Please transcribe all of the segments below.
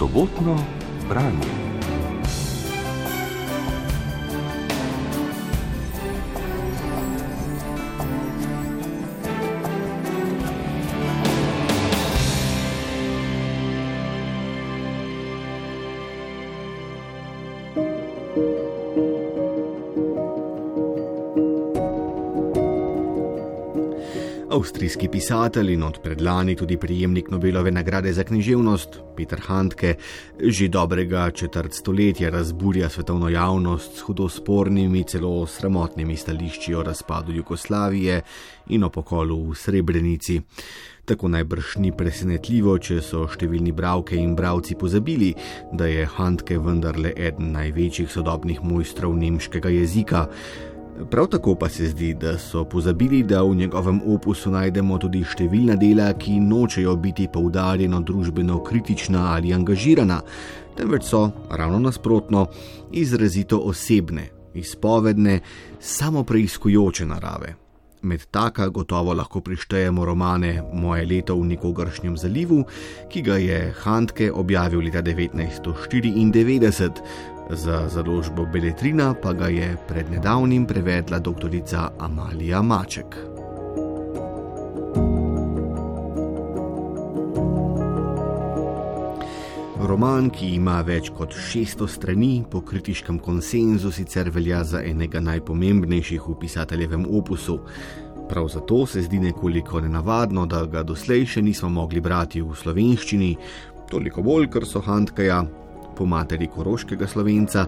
sobotno branje. Avstrijski pisatelj in od predlani tudi prijemnik Nobelove nagrade za književnost Peter Handke že dobrega četrt stoletja razburja svetovno javnost s hudospornimi, celo sramotnimi stališči o razpadu Jugoslavije in o pokolu v Srebrenici. Tako najbrž ni presenetljivo, če so številni bravke in bravci pozabili, da je Handke vendarle eden največjih sodobnih mojstrov nemškega jezika. Prav tako pa se zdi, da so pozabili, da v njegovem opusu najdemo tudi številna dela, ki nočejo biti poudarjeno družbeno kritična ali angažirana, temveč so, ravno nasprotno, izrazito osebne, izpovedne, samo preizkujoče narave. Med taka gotovo lahko prištejemo romane Moje leto v Nikogršnjem zalivu, ki ga je Handke objavil leta 1994, za založbo Beletrina pa ga je pred nedavnim prevedla dr. Amalija Maček. Roman, ki ima več kot 600 strani, po kritiškem konsenzu sicer velja za enega najpomembnejših v pisateljevem opusu. Prav zato se zdi nekoliko nenavadno, da ga doslej še nismo mogli brati v slovenščini, toliko bolj, ker so Handkaja po materi koroškega slovenca,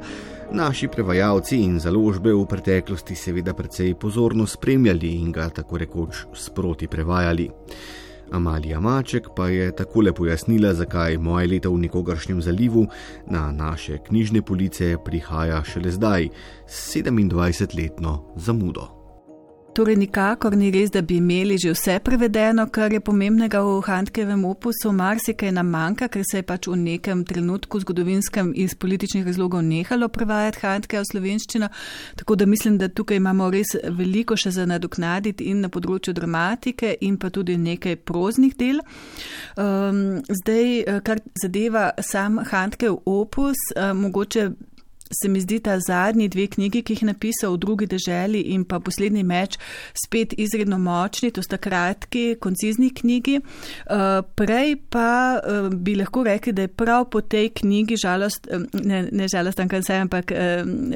naši prevajalci in založbe v preteklosti seveda precej pozorno spremljali in ga tako rekoč sproti prevajali. Amalija Maček pa je takole pojasnila, zakaj moje leto v nikogaršnjem zalivu na naše knjižne police prihaja šele zdaj, 27-letno zamudo. Torej, nikakor ni res, da bi imeli že vse prevedeno, kar je pomembnega v Handkevem opusu, marsikaj nam manjka, ker se je pač v nekem trenutku zgodovinskem iz političnih razlogov nehalo prevajati Handke v slovenščino. Tako da mislim, da tukaj imamo res veliko še za nadoknaditi in na področju dramatike in pa tudi nekaj proznih del. Um, zdaj, kar zadeva sam Handkev opus, um, mogoče se mi zdi ta zadnji dve knjigi, ki jih je napisal v drugi deželi in pa poslednji meč, spet izredno močni, to sta kratki, koncizni knjigi. Uh, prej pa uh, bi lahko rekli, da je prav po tej knjigi žalost, uh, ne, ne žalost, ampak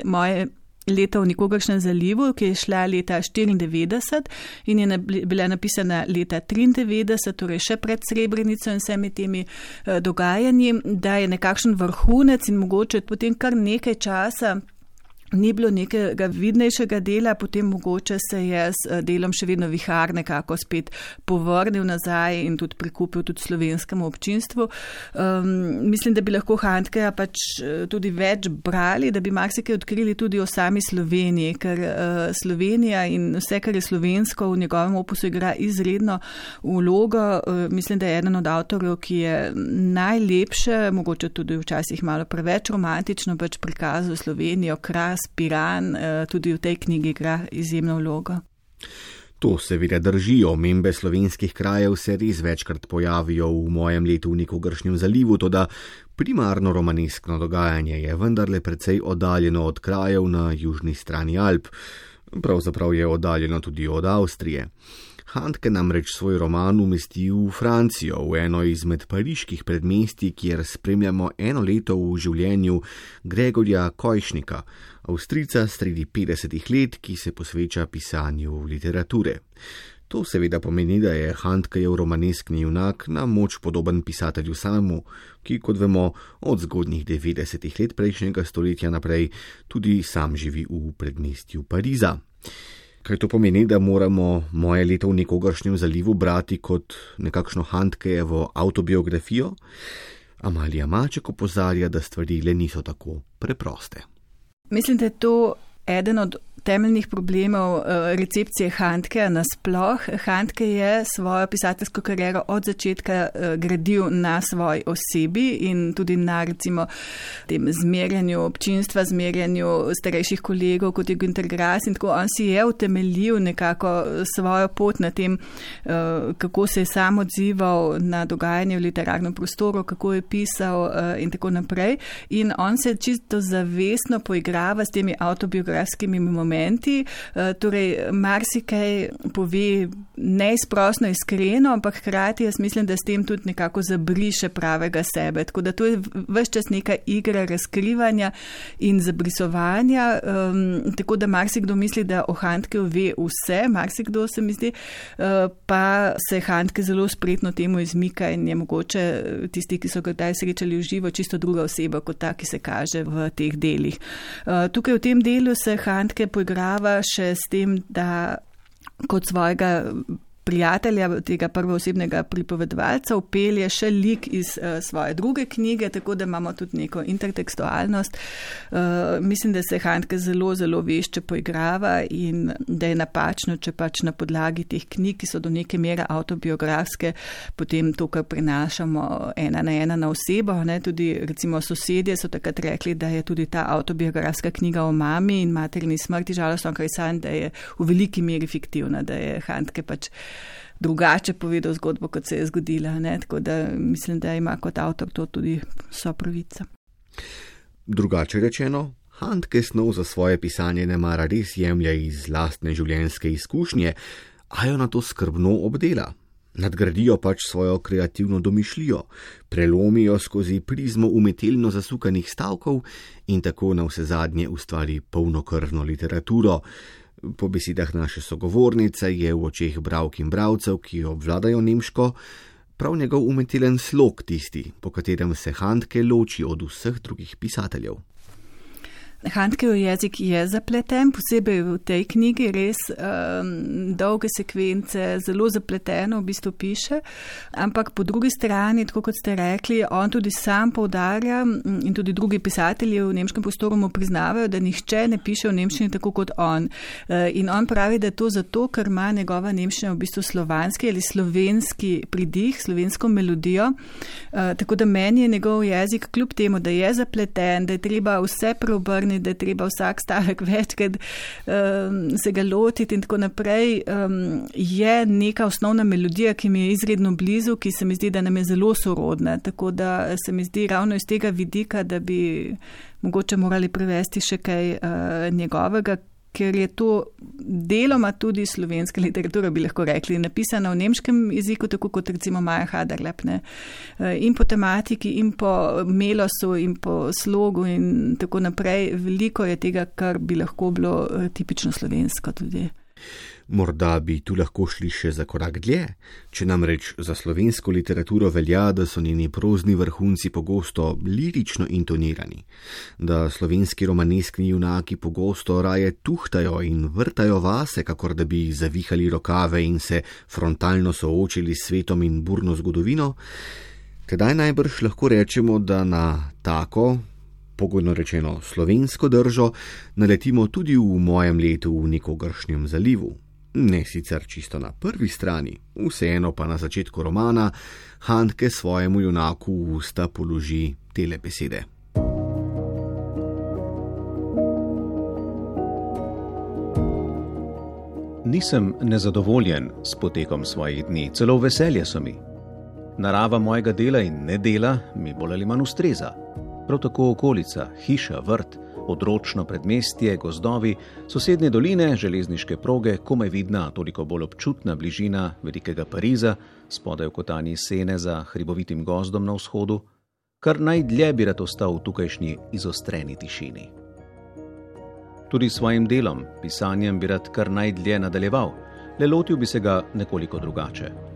moje leta v nikogaršnem zalivu, ki je šla leta 94 in je bila napisana leta 93, torej še pred Srebrenico in vsemi temi uh, dogajanji, da je nekakšen vrhunec in mogoče potem kar nekaj časa ni bilo nekega vidnejšega dela, potem mogoče se je s eh, delom še vedno vihar nekako spet povrnil nazaj in tudi prikupil tudi slovenskemu občinstvu. Um, mislim, da bi lahko Hantkeja pač eh, tudi več brali, da bi marsikaj odkrili tudi o sami Sloveniji, ker uh, Slovenija in vse, kar je slovensko v njegovem opusu igra izredno vlogo. Uh, mislim, da je eden od avtorjev, ki je najlepše, mogoče tudi včasih malo preveč romantično pač prikazal Slovenijo, kraj Piran eh, tudi v tej knjigi igra izjemno vlogo. To seveda drži, omembe slovenskih krajev se res večkrat pojavijo v mojem letu v Nikogršnjem zalivu, toda primarno romaneskno dogajanje je vendarle precej oddaljeno od krajev na južni strani Alp, pravzaprav je oddaljeno tudi od Avstrije. Handke namreč svoj roman umesti v Francijo, v eno izmed pariških predmestij, kjer spremljamo eno leto v življenju Gregorja Kojšnika, avstrica sredi 50 let, ki se posveča pisanju literature. To seveda pomeni, da je Handkejev romaneskni junak na moč podoben pisatelju samemu, ki, kot vemo, od zgodnjih 90 let prejšnjega stoletja naprej tudi sam živi v predmestju Pariza. Kaj to pomeni, da moramo moje leto v nekogaršnjem zalivu brati kot nekakšno Handkejevo autobiografijo? Amalija Maček opozarja, da stvari le niso tako preproste. Mislim, da je to eden od temeljnih problemov recepcije Handke nasploh. Handke je svojo pisateljsko kariero od začetka gradil na svoji osebi in tudi na recimo tem zmerjanju občinstva, zmerjanju starejših kolegov, kot je Günter Grass in tako on si je utemeljil nekako svojo pot na tem, kako se je sam odzival na dogajanje v literarnem prostoru, kako je pisal in tako naprej. In on se čisto zavestno poigrava s temi autobiografskimi momenti, eh, torej marsikaj pove neizprostno, iskreno, ampak hkrati jaz mislim, da s tem tudi nekako zabriše pravega sebe. Tako da to je vse čas neka igra razkrivanja in zabrisovanja, um, tako da marsikdo misli, da o Hantke ve vse, marsikdo se mi zdi, uh, pa se Hantke zelo spretno temu izmika in je mogoče eh, tisti, ki so ga kdaj srečali v živo, čisto druga oseba kot ta, ki se kaže v teh delih. Uh, tukaj v tem delu se Hantke poigrava še s tem, da kot svojega prijatelja, tega prvoosebnega pripovedovalca, upelje še lik iz uh, svoje druge knjige, tako da imamo tudi neko intertekstualnost. Uh, mislim, da se Hantke zelo, zelo vešče poigrava in da je napačno, če pač na podlagi teh knjig, ki so do neke mere autobiografske, potem to, kar prenašamo ena na ena na osebo. Ne? Tudi recimo sosedje so takrat rekli, da je tudi ta autobiografska knjiga o mami in materini smrti žalostno, kar je sanj, da je v veliki meri fiktivna, da je Hantke pač drugače povedal zgodbo, kot se je zgodila. Ne? Tako da mislim, da ima kot avtor to tudi sopravica. Drugače rečeno, Handke snov za svoje pisanje ne mara res jemlje iz lastne življenjske izkušnje, a jo na to skrbno obdela. Nadgradijo pač svojo kreativno domišljijo, prelomijo skozi prizmo umetelno zasukanih stavkov in tako na vse zadnje ustvari polnokrvno literaturo, Po besedah naše sogovornice je v očeh bravk in bravcev, ki obvladajo nemško, prav njegov umetelen slog tisti, po katerem se Handke loči od vseh drugih pisateljev. Handkev jezik je zapleten, posebej v tej knjigi, res um, dolge sekvence, zelo zapleteno v bistvu piše, ampak po drugi strani, tako kot ste rekli, on tudi sam povdarja in tudi drugi pisatelji v nemškem prostoru mu priznavajo, da nihče ne piše v nemščini tako kot on. Uh, in on pravi, da je to zato, ker ima njegova nemščina v bistvu slovanski ali slovenski pridih, slovensko melodijo. Uh, tako da meni je njegov jezik, kljub temu, da je zapleten, da je treba vse preobrniti, da je treba vsak stavek večkrat um, se ga lotiti in tako naprej, um, je neka osnovna melodija, ki mi je izredno blizu, ki se mi zdi, da nam je zelo sorodna. Tako da se mi zdi ravno iz tega vidika, da bi mogoče morali prevesti še kaj uh, njegovega, ker je to deloma tudi slovenska literatura, bi lahko rekli, napisana v nemškem jeziku, tako kot recimo Maja Haderlep. Ne. Eh, in po tematiki, in po melosu, in po slogu, in tako naprej. Veliko je tega, kar bi lahko bilo eh, tipično slovensko tudi. Morda bi tu lahko šli še za korak dlje, če namreč za slovensko literaturo velja, da so njeni prozni vrhunci pogosto lirično intonirani, da slovenski romaneskni junaki pogosto raje tuhtajo in vrtajo vase, kakor da bi zavihali rokave in se frontalno soočili s svetom in burno zgodovino, tedaj najbrž lahko rečemo, da na tako, pogojno rečeno slovensko držo, naletimo tudi v mojem letu v neko gršnjem zalivu ne sicer čisto na prvi strani, vseeno pa na začetku romana Hanke svojemu junaku v usta položi tele besede. Nisem nezadovoljen s potekom svojih dni, celo veselje so mi. Narava mojega dela in nedela mi bolj ali manj ustreza. Prav tako okolica, hiša, vrt, odročno predmestje, gozdovi, sosednje doline, železniške proge, komaj vidna, toliko bolj občutna bližina velikega Pariza, spodaj v kotanji sene za hribovitim gozdom na vzhodu, kar najdlje bi rad ostal v tukajšnji izostreni tišini. Tudi s svojim delom, pisanjem bi rad kar najdlje nadaljeval, le lotil bi se ga nekoliko drugače.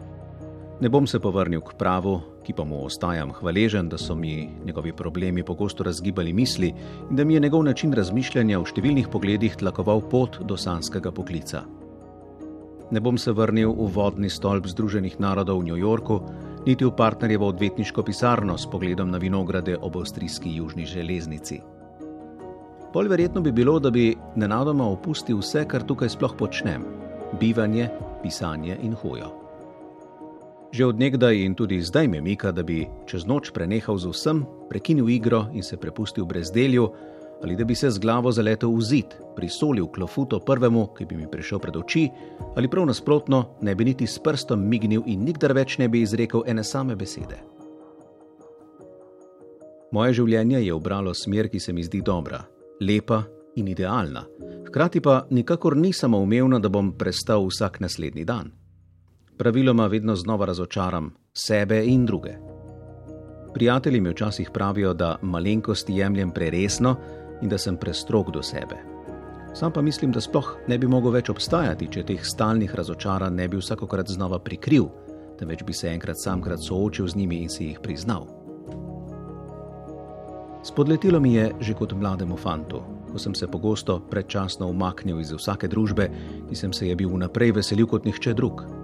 Ne bom se povrnil k pravu, ki pa mu ostajam hvaležen, da so mi njegovi problemi pogosto razgibali misli in da mi je njegov način razmišljanja v številnih pogledih tlakoval pot do sanskega poklica. Ne bom se vrnil v vodni stolp Združenih narodov v New Yorku, niti v partnerjevo odvetniško pisarno s pogledom na vinograde ob avstrijski južni železnici. Bolj verjetno bi bilo, da bi nenadoma opustil vse, kar tukaj sploh počnem: bivanje, pisanje in hojo. Že odnegdaj in tudi zdaj me mika, da bi čez noč prenehal z vsem, prekinil igro in se prepustil brezdelju, ali da bi se z glavo zaletel v zid, prisolil klofuto prvemu, ki bi mi prišel pred oči, ali prav nasprotno, ne bi niti s prstom mignil in nikdar več ne bi izrekel ene same besede. Moje življenje je obralo smer, ki se mi zdi dobra, lepa in idealna, hkrati pa nikakor ni samoumevna, da bom prestal vsak naslednji dan. Praviloma vedno znova razočaram sebe in druge. Prijatelji mi včasih pravijo, da malenkosti jemljem preresno, in da sem prestrog do sebe. Sam pa mislim, da sploh ne bi mogel več obstajati, če teh stalnih razočaranj ne bi vsakokrat znova prikril, temveč bi se enkrat samkrat soočil z njimi in si jih priznal. Spodletilo mi je že kot mlademu fantu, ko sem se pogosto predčasno umaknil iz vsake družbe, ki sem se je bil vnaprej veselil kot nihče drug.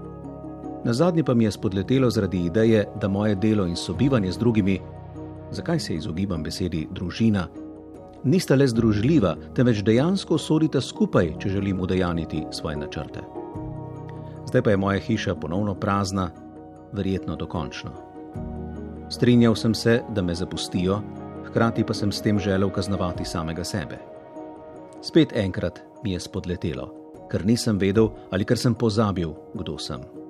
Na zadnji pa mi je spodletelo zaradi ideje, da moje delo in sobivanje z drugimi, zakaj se izogibam besedi družina, nista le združljiva, temveč dejansko sodita skupaj, če želim udejaniti svoje načrte. Zdaj pa je moja hiša ponovno prazna, verjetno dokončno. Strinjal sem se, da me zapustijo, hkrati pa sem s tem želel kaznovati samega sebe. Spet enkrat mi je spodletelo, ker nisem vedel ali ker sem pozabil, kdo sem.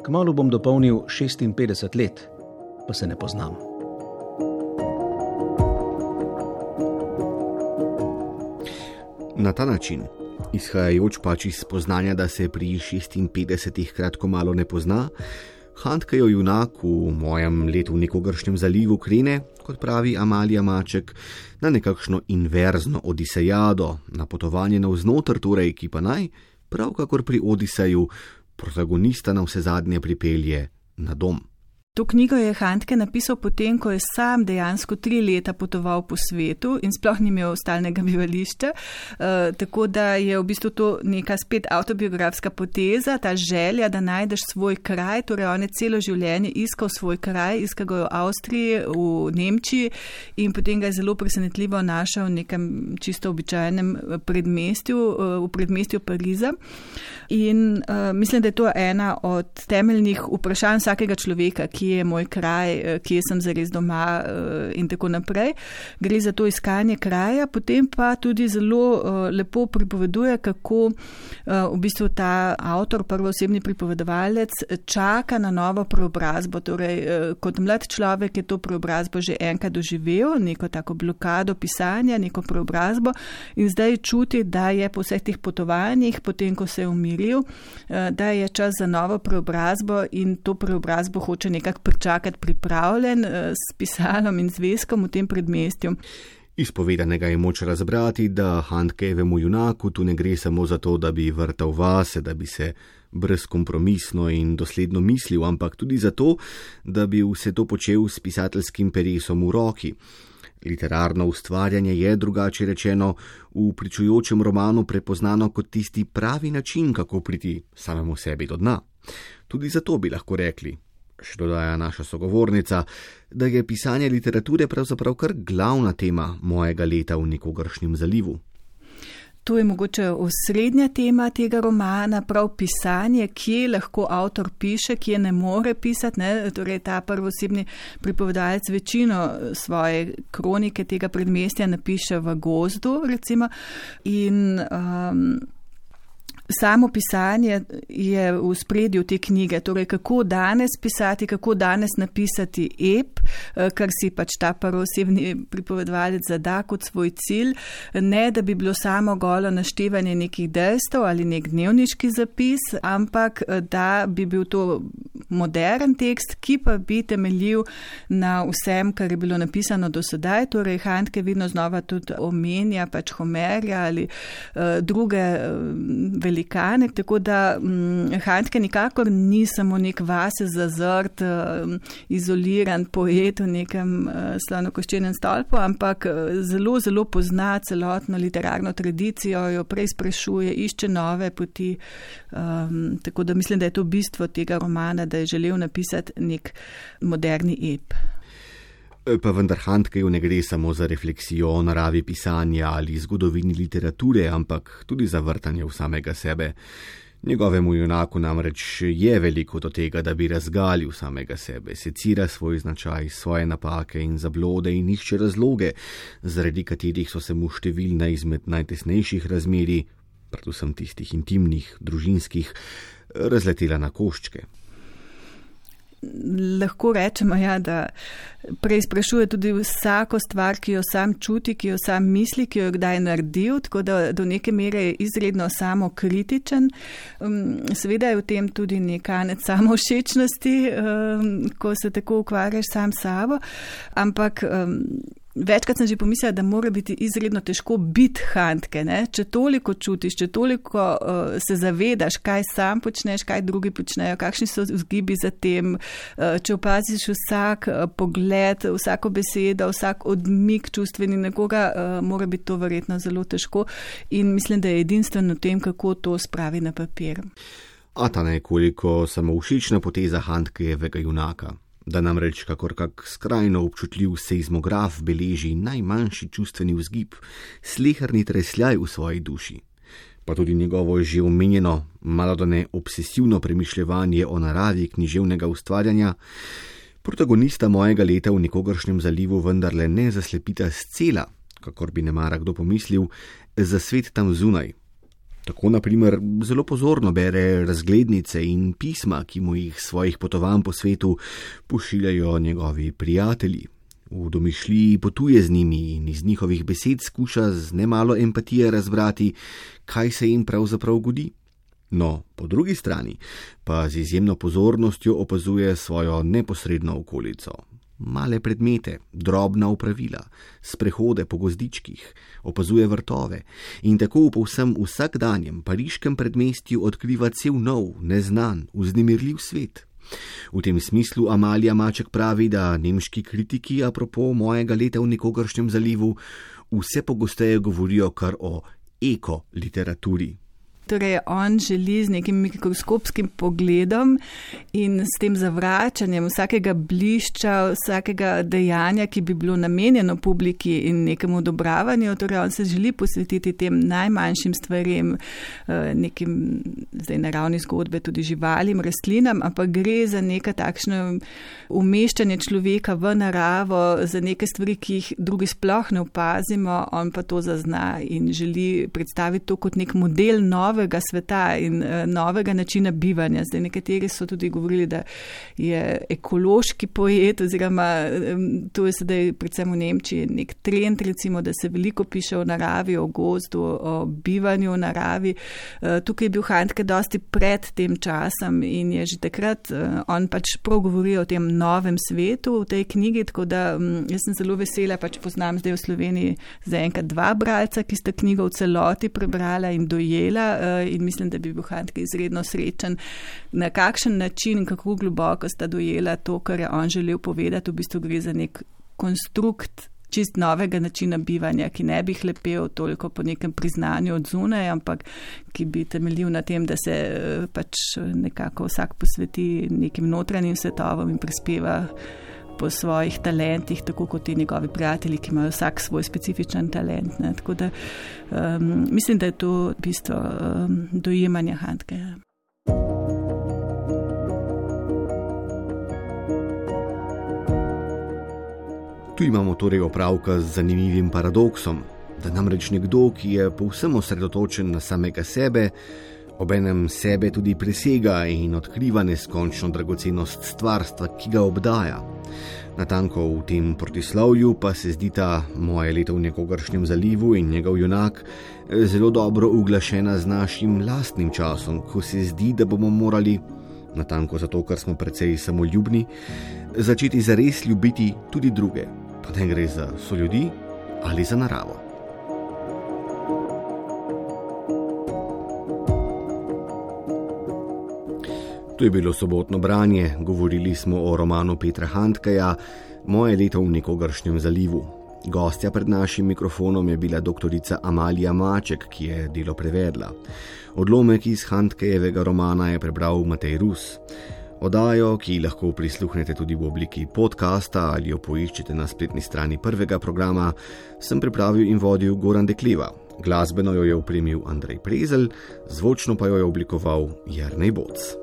Kmalo bom dopolnil 56 let, pa se ne poznam. Na ta način, izhajajoč pač iz spoznanja, da se pri 56 kratko malo ne pozna, Hantkejo junak v mojem letu v nekogršnjem zalivu krene, kot pravi Amalija Maček, na nekakšno inverzno odisejado, na potovanje navznoter, torej, ki pa naj, prav kakor pri Odiseju, protagonista na vse zadnje pripelje na dom. To knjigo je Hantke napisal potem, ko je sam dejansko tri leta potoval po svetu in sploh ni imel stalnega bivališča. Uh, tako da je v bistvu to neka spet autobiografska poteza, ta želja, da najdeš svoj kraj. Torej, on je celo življenje iskal svoj kraj, iskal ga v Avstriji, v Nemčiji in potem ga je zelo presenetljivo našel v nekem čisto običajnem eh, predmestju, uh, v predmestju Pariza. In uh, mislim, da je to ena od temeljnih vprašanj vsakega človeka kje je moj kraj, eh, kje sem zares doma eh, in tako naprej. Gre za to iskanje kraja, potem pa tudi zelo eh, lepo pripoveduje, kako v bistvu ta avtor, prvoosebni pripovedovalec, čaka na novo preobrazbo. Torej, kot mlad človek je to preobrazbo že enkrat doživel, neko tako blokado pisanja, neko preobrazbo in zdaj čuti, da je po vseh teh potovanjih, potem ko se je umiril, da je čas za novo preobrazbo in to preobrazbo hoče nekaj nekako pričakati pripravljen eh, s pisalom in zvezkom v tem predmestju. Izpovedanega je moč razbrati, da Handkevemu junaku tu ne gre samo za to, da bi vrtal vase, da bi se brezkompromisno in dosledno mislil, ampak tudi zato, da bi vse to počel s pisateljskim peresom v roki. Literarno ustvarjanje je, drugače rečeno, v pričujočem romanu prepoznano kot tisti pravi način, kako priti samemu sebi do dna. Tudi zato bi lahko rekli, še dodaja naša sogovornica, da je pisanje literature pravzaprav kar glavna tema mojega leta v nekogršnjem zalivu. To je mogoče osrednja tema tega romana, prav pisanje, kje lahko avtor piše, kje ne more pisati. Ne? Torej, ta prvosebni pripovedalec večino svoje kronike tega predmestja napiše v gozdu, recimo. In, um, Samo pisanje je v spredju te knjige, torej kako danes pisati, kako danes napisati ep, kar si pač ta prvosebni pripovedovalec zada kot svoj cilj, ne da bi bilo samo golo naštevanje nekih dejstev ali nek dnevniški zapis, ampak eh, da bi bil to modern tekst, ki pa bi temeljil na vsem, kar je bilo napisano do sedaj. Torej, Hantke vedno znova tudi omenja pač Homerja ali uh, druge uh, velikane. Tako da um, Hantke nikakor ni samo nek vase zazrt, uh, izoliran poet v nekem uh, slanokoščenem stolpu, ampak uh, zelo, zelo pozna celotno literarno tradicijo, jo preizprašuje, išče nove poti. Um, tako da mislim, da je to bistvo tega romana, da je želel napisati nek moderni ep. Pa vendar Handkeju ne gre samo za refleksijo o naravi pisanja ali zgodovini literature, ampak tudi za vrtanje v samega sebe. Njegovemu junaku namreč je veliko do tega, da bi razgalil samega sebe, secira svoj značaj, svoje napake in zablode in išče razloge, zaradi katerih so se mu številna izmed najtesnejših razmeri, predvsem tistih intimnih, družinskih, razletela na koščke lahko rečemo, ja, da preizprašuje tudi vsako stvar, ki jo sam čuti, ki jo sam misli, ki jo je kdaj naredil, tako da do neke mere je izredno samokritičen. Um, seveda je v tem tudi nekanec samošečnosti, um, ko se tako ukvarjaš sam s sabo, ampak um, Večkrat sem že pomislila, da mora biti izredno težko biti hantke. Ne? Če toliko čutiš, če toliko uh, se zavedaš, kaj sam počneš, kaj drugi počnejo, kakšni so vzgibi za tem, uh, če opaziš vsak uh, pogled, vsako besedo, vsak odmik čustveni nekoga, uh, mora biti to verjetno zelo težko in mislim, da je edinstveno tem, kako to spravi na papir. A ta nekoliko samoušična poteza hantkejevega junaka da namreč kakor kak skrajno občutljiv seizmograf beleži najmanjši čustveni vzgib, slehrni tresljaj v svoji duši. Pa tudi njegovo že omenjeno, malo da ne obsesivno premišljevanje o naravi književnega ustvarjanja, protagonista mojega leta v nekogaršnjem zalivu vendarle ne zaslepita scela, kakor bi ne mara kdo pomislil, za svet tam zunaj, Tako, na primer, zelo pozorno bere razglednice in pisma, ki mu jih svojih potovanj po svetu pošiljajo njegovi prijatelji. V domišljiji potuje z njimi in iz njihovih besed skuša z nemalo empatije razbrati, kaj se jim pravzaprav godi. No, po drugi strani pa z izjemno pozornostjo opazuje svojo neposredno okolico, male predmete, drobna upravila, sprehode po gozdičkih, opazuje vrtove in tako v povsem vsakdanjem pariškem predmestju odkriva cel nov, neznan, vznemirljiv svet. V tem smislu Amalija Maček pravi, da nemški kritiki, apropo mojega leta v nekogaršnjem zalivu, vse pogosteje govorijo kar o eko literaturi. Torej, on želi z nekim mikroskopskim pogledom in s tem zavračanjem vsakega blišča, vsakega dejanja, ki bi bilo namenjeno publiki in nekemu odobravanju, torej on se želi posvetiti tem najmanjšim stvarem, eh, nekim zdaj naravni zgodbe, tudi živalim, rastlinam, ampak gre za neka takšno umeščanje človeka v naravo, za neke stvari, ki jih drugi sploh ne opazimo, on pa to zazna in želi predstaviti to kot nek model nove novega sveta in uh, novega načina bivanja. Zdaj, nekateri so tudi govorili, da je ekološki poet, oziroma um, to je sedaj predvsem v Nemčiji nek trend, recimo, da se veliko piše o naravi, o gozdu, o bivanju v naravi. Uh, tukaj je bil Handke dosti pred tem časom in je že takrat uh, on pač prav govori o tem novem svetu v tej knjigi, tako da um, jaz sem zelo vesela, pač poznam zdaj v Sloveniji zaenkrat dva bralca, ki sta knjigo v celoti prebrala in dojela. Eh, in mislim, da bi bil Handke izredno srečen, na kakšen način in kako globoko sta dojela to, kar je on želel povedati. V bistvu gre za nek konstrukt čist novega načina bivanja, ki ne bi hlepel toliko po nekem priznanju od zunaj, ampak ki bi temeljil na tem, da se eh, pač nekako vsak posveti nekim notranjim svetovom in prispeva po svojih talentih, tako kot ti njegovi prijatelji, ki imajo vsak svoj specifičen talent. Da, um, mislim, da je to bistvo um, dojemanja Handke. Tu imamo torej opravka z zanimivim paradoksom, da namreč nekdo, ki je povsem osredotočen na samega sebe, obenem sebe tudi presega in odkriva neskončno dragocenost stvarstva, ki ga obdaja. Natanko v tem protislovju pa se zdi ta moje leto v nekogaršnjem zalivu in njegov junak eh, zelo dobro uglašena z našim lastnim časom, ko se zdi, da bomo morali, natanko zato, ker smo precej samoljubni, začeti zares ljubiti tudi druge, pa ne gre za so ljudi ali za naravo. To je bilo sobotno branje, govorili smo o romanu Petra Handkeja, Moje leto v nekogaršnjem zalivu. Gostja pred našim mikrofonom je bila dr. Amalija Maček, ki je delo prevedla. Odlomek iz Handkejevega romana je prebral Matej Rus. Odajo, ki lahko prisluhnete tudi v obliki podcasta ali jo poiščete na spletni strani prvega programa, sem pripravil in vodil Goran Dekliva. Glasbeno jo je opremil Andrej Prezel, zvočno pa jo je oblikoval Jarnej Boc.